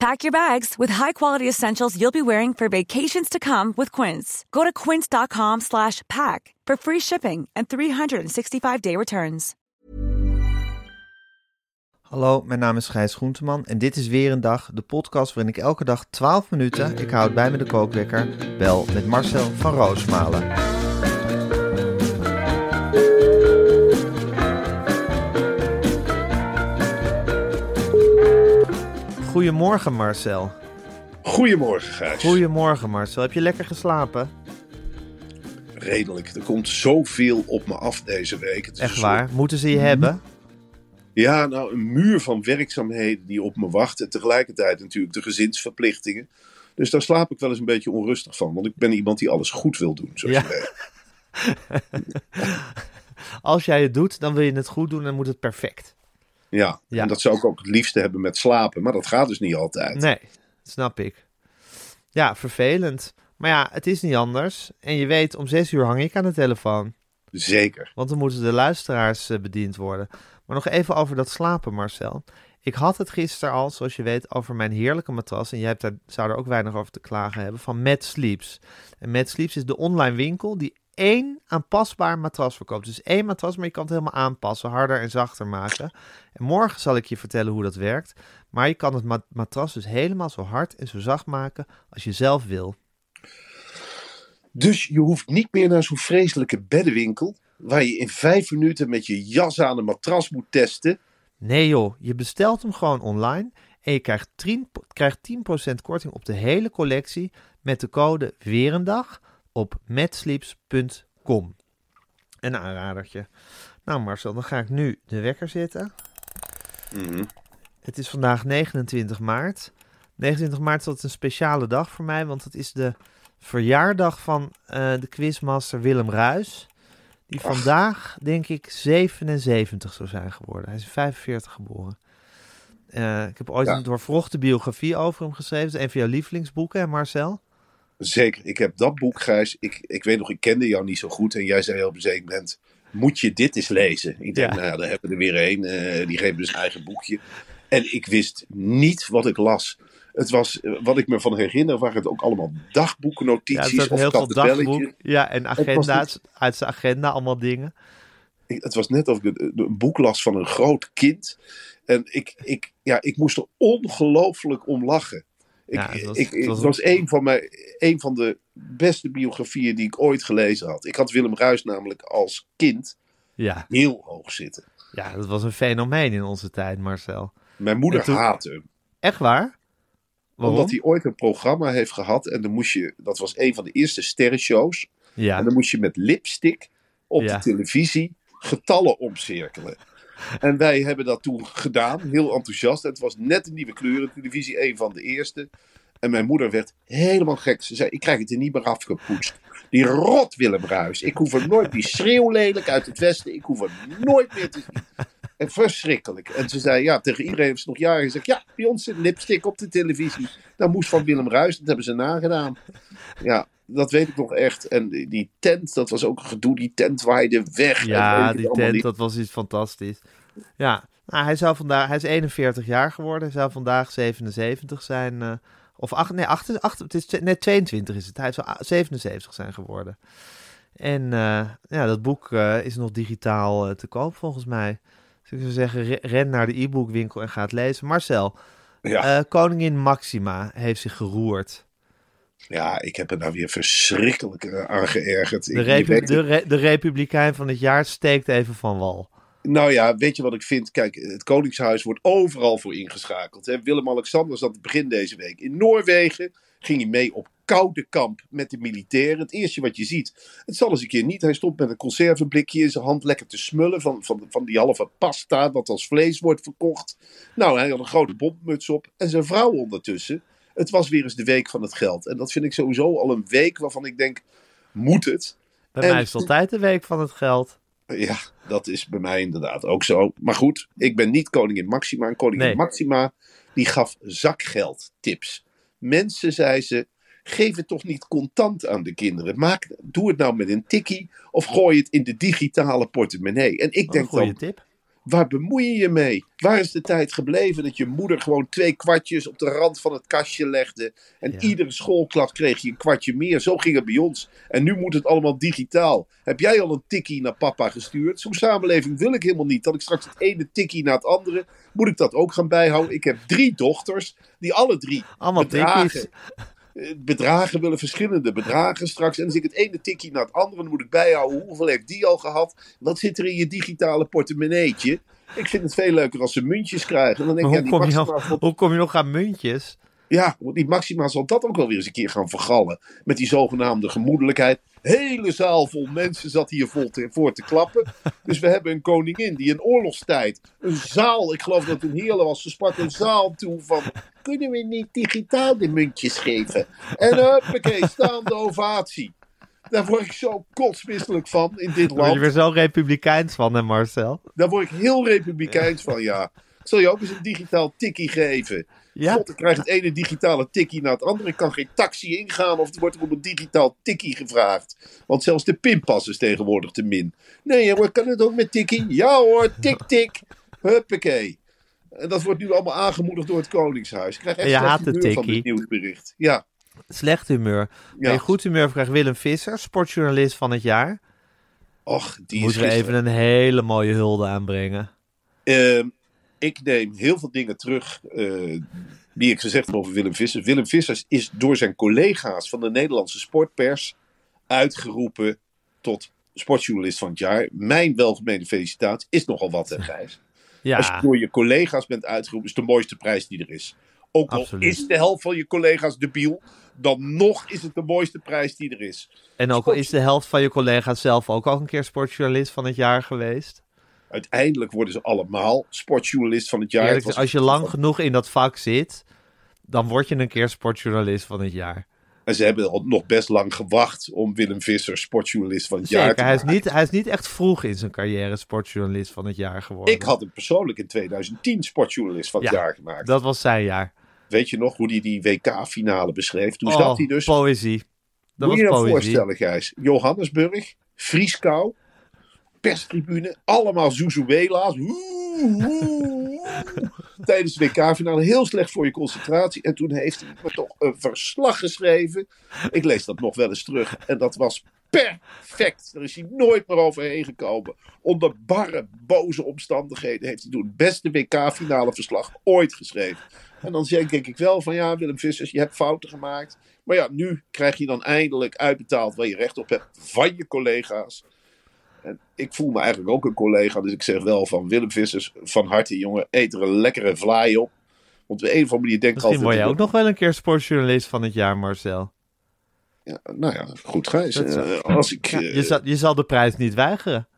Pack your bags with high-quality essentials you'll be wearing for vacations to come with Quince. Go to quince.com slash pack for free shipping and 365-day returns. Hallo, mijn naam is Gijs Groenteman en dit is weer een dag, de podcast waarin ik elke dag 12 minuten, ik houd bij me de kookwekker, bel met Marcel van Roosmalen. Goedemorgen Marcel. Goedemorgen, Gijs. Goedemorgen Marcel. Heb je lekker geslapen? Redelijk. Er komt zoveel op me af deze week. Het is Echt waar? soort- Moeten ze je hebben? Ja, nou, een muur van werkzaamheden die op me wacht. En tegelijkertijd natuurlijk de gezinsverplichtingen. Dus daar slaap ik wel eens een beetje onrustig van. Want ik ben iemand die alles goed wil doen, zoals Ja. je weet. Als jij het doet, dan wil je het goed doen en moet het perfect. Ja. Ja. en dat zou ik ook het liefste hebben met slapen. Maar dat gaat dus niet altijd. Nee, snap ik. Ja, vervelend. Maar ja, het is niet anders. En je weet, om zes uur hang ik aan de telefoon. Zeker. Want dan moeten de luisteraars eh, bediend worden. Maar nog even over dat slapen, Marcel. Ik had het gisteren al, zoals je weet, over mijn heerlijke matras. En jij hebt daar, zou er ook weinig over te klagen hebben. Van Mad Sleeps. En Mad Sleeps is de online winkel die één aanpasbaar matras verkoopt. Dus één matras, maar je kan het helemaal aanpassen. Harder en zachter maken. En morgen zal ik je vertellen hoe dat werkt. Maar je kan het ma- matras dus helemaal zo hard en zo zacht maken als je zelf wil. Dus je hoeft niet meer naar zo'n vreselijke beddenwinkel. Waar je in vijf minuten met je jas aan een matras moet testen. Nee joh, je bestelt hem gewoon online en je krijgt 10%, krijgt 10% korting op de hele collectie met de code Weerendag op matsleeps.com. Een aanradertje. Nou Marcel, dan ga ik nu de wekker zetten. Mhm. Het is vandaag 29 maart. 29 maart is altijd een speciale dag voor mij, want het is de verjaardag van eh, de quizmaster Willem Ruis. Die Ach. vandaag, denk ik, 77 zou zijn geworden. Hij is in 45 geboren. Eh, ik heb ooit Ja. een doorvrochte biografie over hem geschreven. Het is een van jouw lievelingsboeken, hè Marcel? Zeker, ik heb dat boek, Gijs. Ik, ik weet nog, ik kende jou niet zo goed. En jij zei op een zeker moment, moet je dit eens lezen? Ik denk, Ja. nou daar hebben we er weer een. eh, die geeft dus eigen boekje. En ik wist niet wat ik las. Het was, eh, wat ik me van herinner, waren het ook allemaal dagboeken, Ja, of heel veel dagboek. Ja, en agenda's. Uit zijn agenda, allemaal dingen. Ik- Het was net of ik een, een boek las van een groot kind. En ik, ik, ja, ik moest er ongelooflijk om lachen. Ik, Ja, het was- ik, het was- het was een van, mijn, een van de beste biografieën die ik ooit gelezen had. Ik had Willem Ruis namelijk als kind Ja, heel hoog zitten. ja, dat was een fenomeen in onze tijd, Marcel. Mijn moeder En toen- haatte hem. Echt waar? Waarom? Omdat hij ooit een programma heeft gehad. En dan moest je, dat was een van de eerste sterrenshows. Ja. En dan moest je met lipstick op Ja. de televisie getallen omcirkelen. En wij hebben dat toen gedaan, heel enthousiast. En het was net een nieuwe kleurentelevisie, een van de eerste. En mijn moeder werd helemaal gek. Ze zei, ik krijg het er niet meer afgepoetst. Die rot Willem Ruis. Ik hoef er nooit, die schreeuwlelijk uit het westen. Ik hoef er nooit meer te zien. En verschrikkelijk. En ze zei, ja, tegen iedereen heeft ze nog jaren gezegd. Ja, bij ons zit lipstick op de televisie. Dat moest van Willem Ruis. Dat hebben ze nagedaan. Ja, dat weet ik nog echt. En die, die tent, dat was ook een gedoe. Die tent waaide weg. Ja, die tent, niet. dat was iets fantastisch. Ja, nou, hij, zou vandaag, hij is 41 jaar geworden. Hij zou vandaag 77 zijn. eh, of acht, nee, 8, 8, het is tw- net 22 is het. Hij zou a- 77 zijn geworden. En eh, ja, dat boek eh, is nog digitaal te koop volgens mij. Dus ik zou zeggen, re- ren naar de e-bookwinkel en ga het lezen. Marcel, Ja. eh, koningin Maxima heeft zich geroerd. Ja, ik heb er nou weer verschrikkelijk eh, aan geërgerd. De, Ik- repu- weet- de, re- de Republikein van het jaar steekt even van wal. Nou ja, weet je wat ik vind? Kijk, het Koningshuis wordt overal voor ingeschakeld. Willem-Alexander zat begin deze week in Noorwegen. Ging hij mee op koude kamp met de militairen. Het eerste wat je ziet, het zal eens een keer niet. Hij stond met een conserveblikje in zijn hand lekker te smullen van, van, van die halve pasta wat als vlees wordt verkocht. Nou, hij had een grote bombmuts op en zijn vrouw ondertussen. Het was weer eens de week van het geld. En dat vind ik sowieso al een week waarvan ik denk, moet het? Bij En- mij is het altijd de week van het geld. Ja, dat is bij mij inderdaad ook zo. Maar goed, ik ben niet koningin Maxima. En koningin Nee. Maxima, die gaf zakgeldtips. Mensen, zei ze, geef het toch niet contant aan de kinderen. Maak, doe het nou met een tikkie of gooi het in de digitale portemonnee. En ik denk dan, tip. Waar bemoei je je mee? Waar is de tijd gebleven dat je moeder gewoon twee kwartjes op de rand van het kastje legde? En Ja. iedere schoolklas kreeg je een kwartje meer. Zo ging het bij ons. En nu moet het allemaal digitaal. Heb jij al een tikkie naar papa gestuurd? Zo'n samenleving wil ik helemaal niet. Dat ik straks het ene tikkie naar het andere. Moet ik dat ook gaan bijhouden? Ik heb drie dochters die alle drie Allemaal bedragen, tikkies. Bedragen willen, verschillende bedragen straks. En als ik het ene tikkie naar het andere, dan moet ik bijhouden. Hoeveel heeft die al gehad? Wat zit er in je digitale portemonneetje? Ik vind het veel leuker als ze muntjes krijgen. En dan denk ik, ja, die kom je hoe kom je nog aan muntjes? Ja, want die Maxima zal dat ook wel weer eens een keer gaan vergallen. Met die zogenaamde gemoedelijkheid. Hele zaal vol mensen zat hier vol te, voor te klappen. Dus we hebben een koningin die in oorlogstijd een zaal, ik geloof dat het een was, ze sprak een zaal toe van, kunnen we niet digitaal de muntjes geven? En huppakee, staande ovatie. Daar word ik zo kotsmisselijk van in dit Daar word je land. weer zo republikeins van, hè Marcel? Daar word ik heel republikeins van, ja. Ik zal je ook eens een digitaal tikkie geven. Ja, God, ik krijg het ene digitale tikkie na het andere. Ik kan geen taxi ingaan of er wordt er om een digitaal tikkie gevraagd. Want zelfs de pinpas is tegenwoordig te min. Nee hoor, kan het ook met tikkie? Ja hoor, tik tik. Huppakee. En dat wordt nu allemaal aangemoedigd door het Koningshuis. Ik krijg echt je haat de van dit nieuwsbericht. Ja, slecht humeur. Ja. Je goed humeur krijgt Willem Visser, sportjournalist van het jaar. och, die is Moeten we even een hele mooie hulde aanbrengen. Ehm, ik neem heel veel dingen terug eh, die ik gezegd heb over Willem Vissers. Willem Vissers is door zijn collega's van de Nederlandse sportpers uitgeroepen tot sportjournalist van het jaar. Mijn welgemeende felicitatie is nogal wat, hè, Gijs? Als je Ja, door je collega's bent uitgeroepen, is het de mooiste prijs die er is. Ook al Absoluut. is de helft van je collega's debiel, dan nog is het de mooiste prijs die er is. en ook al is de helft van je collega's zelf ook al een keer sportjournalist van het jaar geweest. Uiteindelijk worden ze allemaal sportjournalist van het jaar. Eerlijk, Het was- als je lang genoeg in dat vak zit, dan word je een keer sportjournalist van het jaar. En ze hebben al nog best lang gewacht om Willem Visser sportjournalist van het jaar te hij is, maken. niet, hij is niet echt vroeg in zijn carrière sportjournalist van het jaar geworden. Ik had hem persoonlijk in 2010 sportjournalist van het Ja, jaar gemaakt. Dat was zijn jaar. Weet je nog hoe hij die WK-finale beschreef? Toen Oh, zat hij dus. poëzie. Dat Moet je was je nou poëzie. voorstellen, Gijs? Johannesburg, Frieskou, perstribune, allemaal Zuzuela's. Tijdens de WK-finale heel slecht voor je concentratie. En toen heeft hij me toch een verslag geschreven. Ik lees dat nog wel eens terug. En dat was perfect. Daar is hij nooit meer overheen gekomen. Onder barre, boze omstandigheden heeft hij toen het beste WK-finale verslag ooit geschreven. En dan denk ik wel van ja, Willem Vissers, je hebt fouten gemaakt. Maar ja, nu krijg je dan eindelijk uitbetaald waar je recht op hebt van je collega's. En ik voel me eigenlijk ook een collega, dus ik zeg wel van Willem Vissers, van harte jongen, eet er een lekkere vlaai op. Want op een of andere manier denk ik Misschien word altijd... je ook nog wel een keer sportjournalist van het jaar, Marcel. Ja, nou ja, goed Gijs. Eh, als ik, Ja, eh, je, zal, je zal de prijs niet weigeren.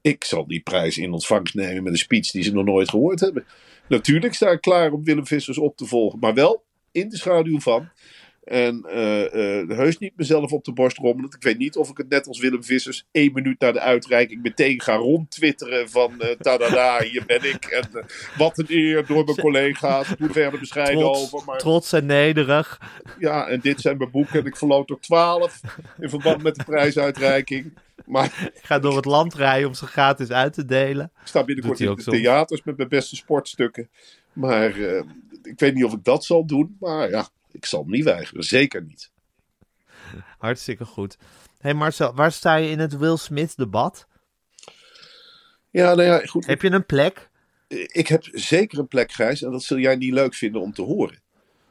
ik zal die prijs in ontvangst nemen met een speech die ze nog nooit gehoord hebben. Natuurlijk sta ik klaar om Willem Vissers op te volgen, maar wel in de schaduw van. En eh, eh, heus niet mezelf op de borst rommelen. Ik weet niet of ik het net als Willem Vissers één minuut na de uitreiking meteen ga rondtwitteren van eh tadada, hier ben ik. En wat een eer door mijn collega's. Ik moet verder bescheiden Trots, over. Maar trots en nederig. ja, en dit zijn mijn boeken. En ik verloot er twaalf in verband met de prijsuitreiking. Maar Ik ga door het land rijden om ze gratis uit te delen. ik sta binnenkort in ook de soms. theaters met mijn beste sportstukken. Maar eh, ik weet niet of ik dat zal doen. Maar ja, ik zal hem niet weigeren. Zeker niet. Hartstikke goed. hey Marcel, waar sta je in het Will Smith debat? Ja, nou ja, goed. Heb je een plek? Ik heb zeker een plek, Gijs. En dat zul jij niet leuk vinden om te horen.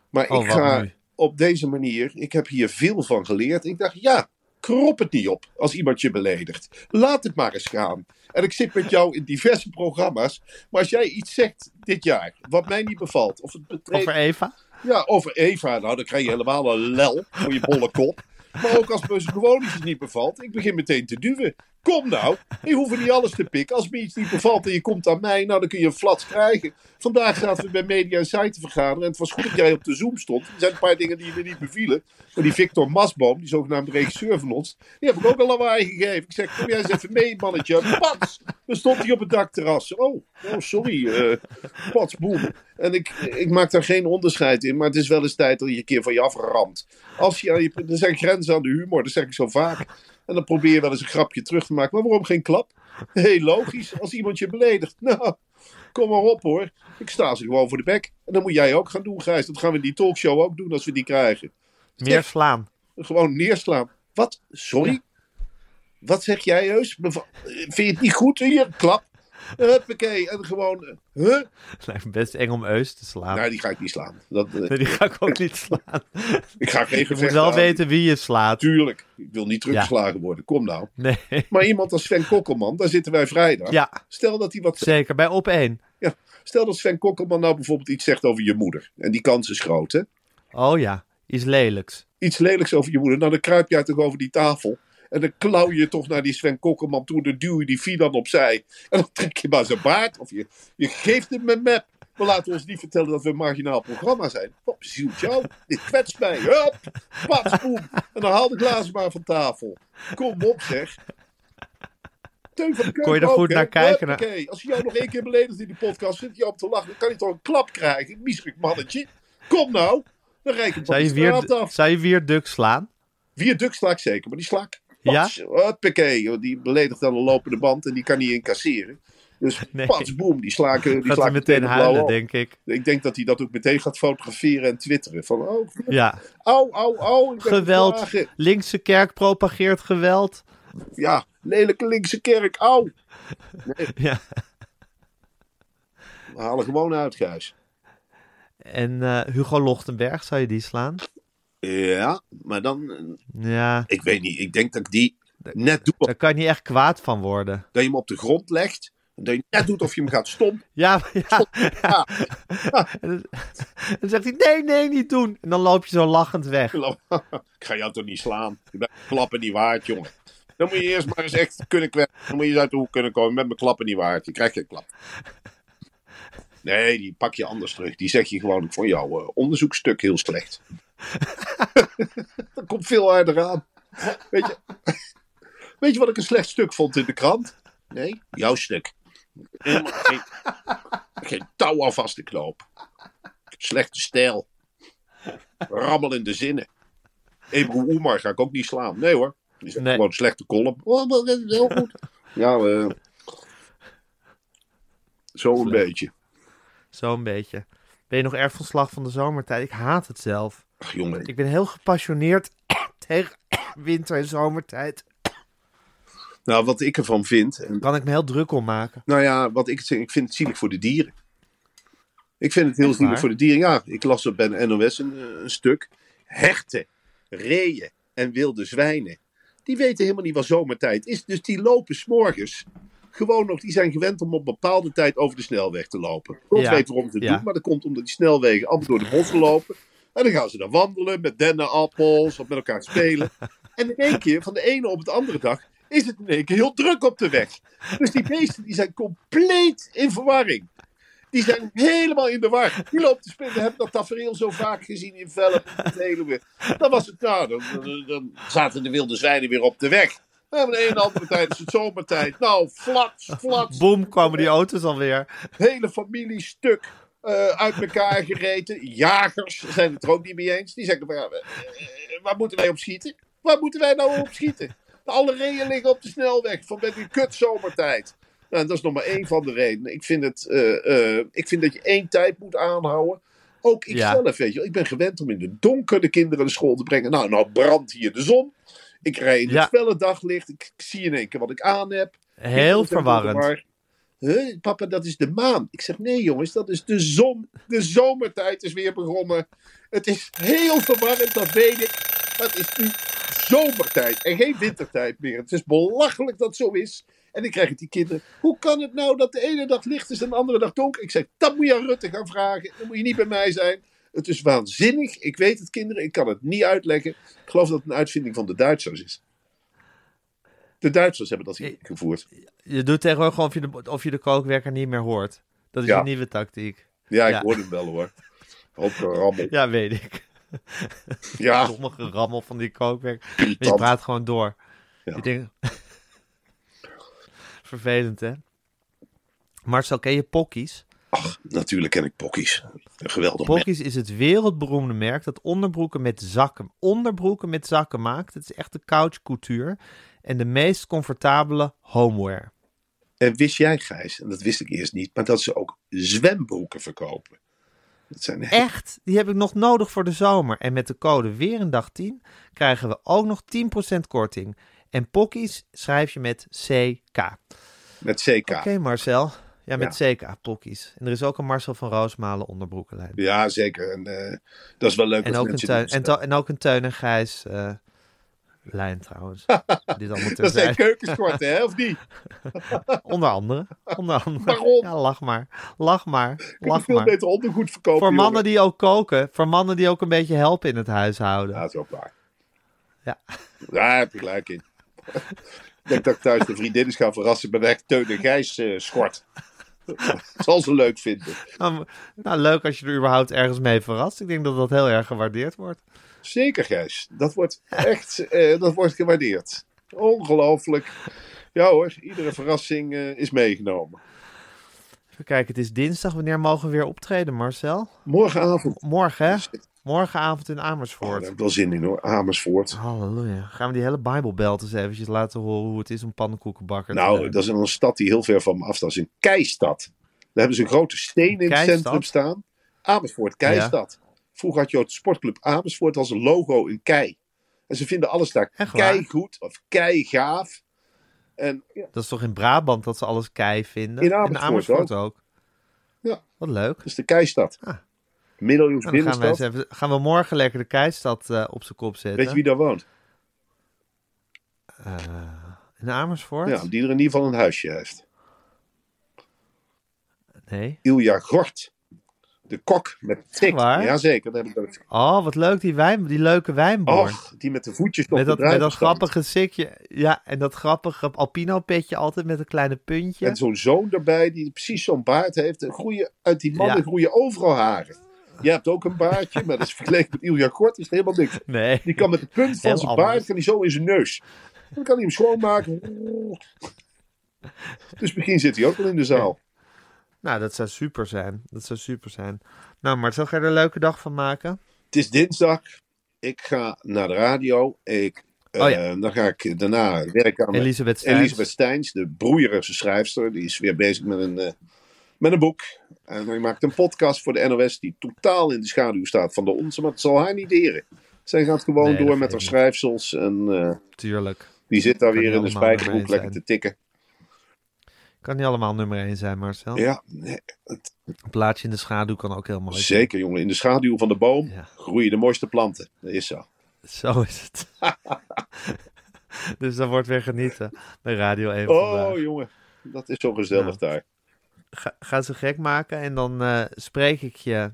Maar Oh, ik ga mooi. op deze manier. Ik heb hier veel van geleerd. Ik dacht, ja, krop het niet op als iemand je beledigt. Laat het maar eens gaan. En ik zit met jou in diverse programma's. Maar als jij iets zegt dit jaar, wat mij niet bevalt, of het betreft. Over Eva? Ja, over Eva. Nou, dan krijg je helemaal een lel voor je bolle kop. Maar ook als me gewoon niet bevalt, ik begin meteen te duwen. Kom nou, je hoeft niet alles te pikken. Als me iets niet bevalt en je komt aan mij, nou dan kun je een flats krijgen. Vandaag zaten we bij Media Insight vergaderen en het was goed dat jij op de Zoom stond. Er zijn een paar dingen die me niet bevielen. Maar die Victor Masboom, die zogenaamde regisseur van ons, die heb ik ook een lawaai gegeven. Ik zeg, kom jij eens even mee, mannetje. Pats! Dan stond hij op het dakterras. Oh, oh sorry. Uh. En ik, ik maak daar geen onderscheid in, maar het is wel eens tijd dat je een keer van je aframt. Als je, er zijn grenzen aan de humor, dat zeg ik zo vaak. En dan probeer je wel eens een grapje terug te maken. Maar waarom geen klap? Heel logisch, als iemand je beledigt. Nou, kom maar op hoor. Ik sta ze gewoon voor de bek. En dan moet jij ook gaan doen, Gijs. Dat gaan we in die talkshow ook doen als we die krijgen. Meer slaan. Gewoon neerslaan. Wat? Sorry? Wat zeg jij, Heus? Vind je het niet goed hier? Klap. Huppakee. En gewoon, huh? Het lijkt me best eng om Eus te slaan. Nou, die ga ik niet slaan. Dat, uh, nee, die ga ik ook niet slaan. ik ga geen Je moet wel aan. weten wie je slaat. Tuurlijk. Ik wil niet teruggeslagen worden. Kom nou. Nee. Maar iemand als Sven Kokkelman, daar zitten wij vrijdag. Ja, Stel dat hij wat zeker. Bij op één. Ja, stel dat Sven Kokkelman nou bijvoorbeeld iets zegt over je moeder. En die kans is groot, hè? Oh ja, iets lelijks. Iets lelijks over je moeder. Nou, dan kruip jij toch over die tafel. En dan klauw je toch naar die Sven Kokkelman toe. Dan duw je die Fidan opzij. En dan trek je maar zijn baard. Of je, je geeft hem een map. Maar laten we ons niet vertellen dat we een marginaal programma zijn. Op zielt jou. Dit kwetst mij. Hup. Pats, boem. En dan haal de glazen maar van tafel. Kom op, zeg. Teun van de Kon je er ook, goed naar kijken? Huppakee. Als je jou nog één keer beledigt in die podcast, zit je op te lachen. Dan kan je toch een klap krijgen. Miserig mannetje. Kom nou. Dan rijk ik je, de straat weer, af. zou je weer duk slaan? Viaduct sla ik zeker, maar die sla ik. Ja? Joh, die beledigt dan een lopende band en die kan niet incasseren. Dus Nee. pats, boem, die sla ik, die Gaat sla hij ik meteen huilen, op. denk ik. Ik denk dat hij dat ook meteen gaat fotograferen en twitteren. Van, oh, Ja, au, au, au. geweld. geslagen. Linkse kerk propageert geweld. Ja, lelijke linkse kerk, au. Ja. We halen gewoon uit, Gijs. En eh, Hugo Lochtenberg, zou je die slaan? Ja, maar dan, eh, Ja, ik weet niet, ik denk dat ik die net doe, daar kan je niet echt kwaad van worden. dat je hem op de grond legt. En dat je net doet of je hem gaat stompen. Ja, ja. Ja. En dan, zegt hij, nee, nee, niet doen. En dan loop je zo lachend weg. Ik ga jou toch niet slaan. Je bent klappen niet waard, jongen. Dan moet je eerst maar eens echt kunnen kwetsen. Dan moet je eens uit de hoek kunnen komen. Met mijn klappen niet waard. Je krijgt geen klap. Nee, die pak je anders terug. Die zeg je gewoon, vond jouw eh, onderzoekstuk heel slecht. dat komt veel harder aan. Weet je, weet je wat ik een slecht stuk vond in de krant? Nee, jouw stuk. Helemaal geen, geen touw aan vast te knoop. Slechte stijl. Rammel in de zinnen. Ebru Oemar ga ik ook niet slaan. Nee hoor. Die Nee. gewoon slechte column. Oh, dat is heel goed. Ja, eh, zo een Slecht. beetje. Zo'n beetje. Ben je nog erg van slag van de zomertijd? Ik haat het zelf. Ach jongen, Ik ben heel gepassioneerd tegen winter- en zomertijd. nou wat ik ervan vind. En, Daar kan ik me heel druk om maken. nou ja, wat ik, ik vind het zielig voor de dieren. Ik vind het heel Echt zielig waar? voor de dieren. Ja, ik las op bij de NOS een, eh, een stuk. Herten, reeën en wilde zwijnen. Die weten helemaal niet wat zomertijd is. Dus die lopen s'morgens. Gewoon nog, die zijn gewend om op bepaalde tijd over de snelweg te lopen. God Ja, weet waarom ze het ja. doen, maar dat komt omdat die snelwegen allemaal door de bossen lopen. En dan gaan ze dan wandelen met dennenappels of met elkaar spelen. En in één keer, van de ene op de andere dag, is het in één keer heel druk op de weg. Dus die beesten die zijn compleet in verwarring. Die zijn helemaal in de war. Die lopen te spelen. We hebben dat tafereel zo vaak gezien in en Veluwe. Dan was het nou, dan, zaten de wilde zwijnen weer op de weg. En de ene andere tijd is het zomertijd. Nou, flats, flats. Boom, kwamen die auto's alweer. Hele familie stuk eh, uit elkaar gereten. Jagers zijn het er ook niet mee eens. Die zeggen, maar, eh, waar moeten wij op schieten? Waar moeten wij nou op schieten? Alle reeën liggen op de snelweg van met die kut zomertijd. Nou, dat is nog maar één van de redenen. Ik vind, het, eh, ik vind dat je één tijd moet aanhouden. Ook ik Ja. zelf, weet je. Ik ben gewend om in de donker de kinderen naar school te brengen. Nou, nou brandt hier de zon. Ik rij in het Ja. felle daglicht. Ik zie in één keer wat ik aan heb. Heel Ik verwarrend. Huh, papa, dat is de maan. Ik zeg, nee jongens, dat is de zon. De zomertijd is weer begonnen. Het is heel verwarrend, dat weet ik. Het is nu zomertijd en geen wintertijd meer. Het is belachelijk dat het zo is. En dan krijg ik die kinderen. Hoe kan het nou dat de ene dag licht is en de andere dag donker? Ik zeg, dat moet je aan Rutte gaan vragen. Dan moet je niet bij mij zijn. Het is waanzinnig. Ik weet het, kinderen. Ik kan het niet uitleggen. Ik geloof dat het een uitvinding van de Duitsers is. De Duitsers hebben dat gevoerd. Je doet tegenwoordig gewoon of je de, of je de kookwerker niet meer hoort. Dat is Ja. een nieuwe tactiek. Ja, ik Ja. hoor het wel hoor. Hoop gerammel. Ja, weet ik. Ja, Sommige rammel van die kookwerker. Je praat gewoon door. Ja. Ik denk... Vervelend, hè? Marcel, ken je Pockies? Natuurlijk ken ik Pokkies. Een geweldig merk. Pockies is het wereldberoemde merk dat onderbroeken met zakken, onderbroeken met zakken maakt. Het is echt de couch couture en de meest comfortabele homeware. En wist jij, Gijs, en dat wist ik eerst niet, maar dat ze ook zwembroeken verkopen. Dat zijn Echt, die heb ik nog nodig voor de zomer. En met de code weer een dag 10 krijgen we ook nog 10% korting. En Pockies schrijf je met CK. met CK. Oké Marcel, ja met CK, Pockies. En er is ook een Marcel van Roosmalen onderbroekenlijn. Ja, zeker. En eh, dat is wel leuk En ook, een tuin, en, ook een Teun en Gijs eh, lijn trouwens. Dit allemaal Dat zijn terzijde. keukenskorten, hè, of niet? Onder andere. Onder andere. Waarom? Ja, lach maar. Lach maar. Ik kan Lach veel maar. beter ondergoed verkopen. Voor mannen jongen. die ook koken. Voor mannen die ook een beetje helpen in het huishouden. Ja, dat is ook waar. Ja. Daar heb je gelijk in. ik denk dat ik thuis de vriendinnen ga verrassen met echt Teun en Gijs eh, schort. Zal ze leuk vinden. Nou, nou, leuk als je er überhaupt ergens mee verrast. Ik denk dat dat heel erg gewaardeerd wordt. Zeker, Gijs. Dat wordt echt eh, dat wordt gewaardeerd. Ongelooflijk. Ja hoor, iedere verrassing eh, is meegenomen. Even kijken, het is dinsdag. Wanneer mogen we weer optreden, Marcel? Morgenavond. Morgen, hè? Morgenavond in Oh, daar Amersfoort. heb ik wel zin in hoor. Amersfoort. Halleluja. Gaan we die hele Bijbelbelt eens eventjes laten horen hoe het is om pannenkoekenbakker te Nou, dat is een stad die heel ver van me afstaat. Dat is een keistad. Daar hebben ze een grote steen in het centrum staan. Amersfoort, keistad. Vroeger had je de sportclub Amersfoort als een logo een kei. En ze vinden alles daar Echt waar? kei goed of kei gaaf. En ja, Dat is toch in Brabant dat ze alles kei vinden? In Amersfoort ook. Ja. Wat leuk. dat is de keistad. Ah. Middeleeuws Nou, gaan, even, we morgen lekker de keistad eh, op zijn kop zetten. Weet je wie daar woont? Eh, in Amersfoort? Ja, die er in ieder geval een huisje heeft. Nee. Ilja Gort. De kok met tik. Jazeker. Dat heb ik. Oh, wat leuk, die, wijn, die leuke wijnboer. Och, die met de voetjes op met, de dat, met dat grappige sikje. Ja, en dat grappige alpino petje altijd met een kleine puntje. En zo'n zoon erbij die precies zo'n baard heeft. En groeien, uit die mannen Ja. groeien overal haren. Je hebt ook een baardje, maar dat is vergeleken met Ilja Kort is het helemaal niks. Nee. Die kan met de punt van Heel zijn anders. baard kan die zo in zijn neus. Dan kan hij hem schoonmaken. Dus misschien zit hij ook wel in de zaal. Nou, dat zou super zijn. Dat zou super zijn. Nou, maar ga je er een leuke dag van maken? Het is dinsdag. Ik ga naar de radio. Ik, eh, Oh ja. Dan ga ik daarna werken aan Elisabeth Steins. Elisabeth de broeierige schrijfster. Die is weer bezig met een, eh, met een boek. En hij maakt een podcast voor de NOS die totaal in de schaduw staat van de onze. Maar het zal haar niet deren. Zij gaat gewoon Nee, door met haar schrijfsels. En eh, Tuurlijk. die zit daar Kan weer in de spijkerboek lekker te tikken. Kan niet allemaal nummer 1 zijn, Marcel. Ja, nee, het- Een plaatje in de schaduw kan ook heel mooi zijn. zeker jongen. In de schaduw van de boom Ja. groeien de mooiste planten. Dat is zo. Zo is het. dus dat wordt weer genieten bij Radio 1 Oh vandaag. jongen, dat is zo gezellig daar. Ga, ga ze gek maken en dan eh, spreek ik je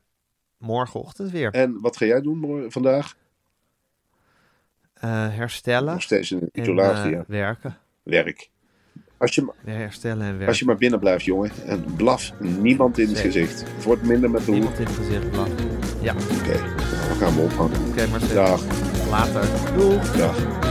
morgenochtend weer. En wat ga jij doen mor- vandaag? Eh, herstellen Nog steeds in isolatie. eh, werken. Werk. Als je, herstellen en werken. als je maar binnen blijft, jongen. En blaf niemand in het Zeker. gezicht. Het wordt minder met de. Niemand in het gezicht blaffen. Ja, oké Oké, nou, dan gaan we ophangen. Marcel. Dag. Later. Doei. Dag.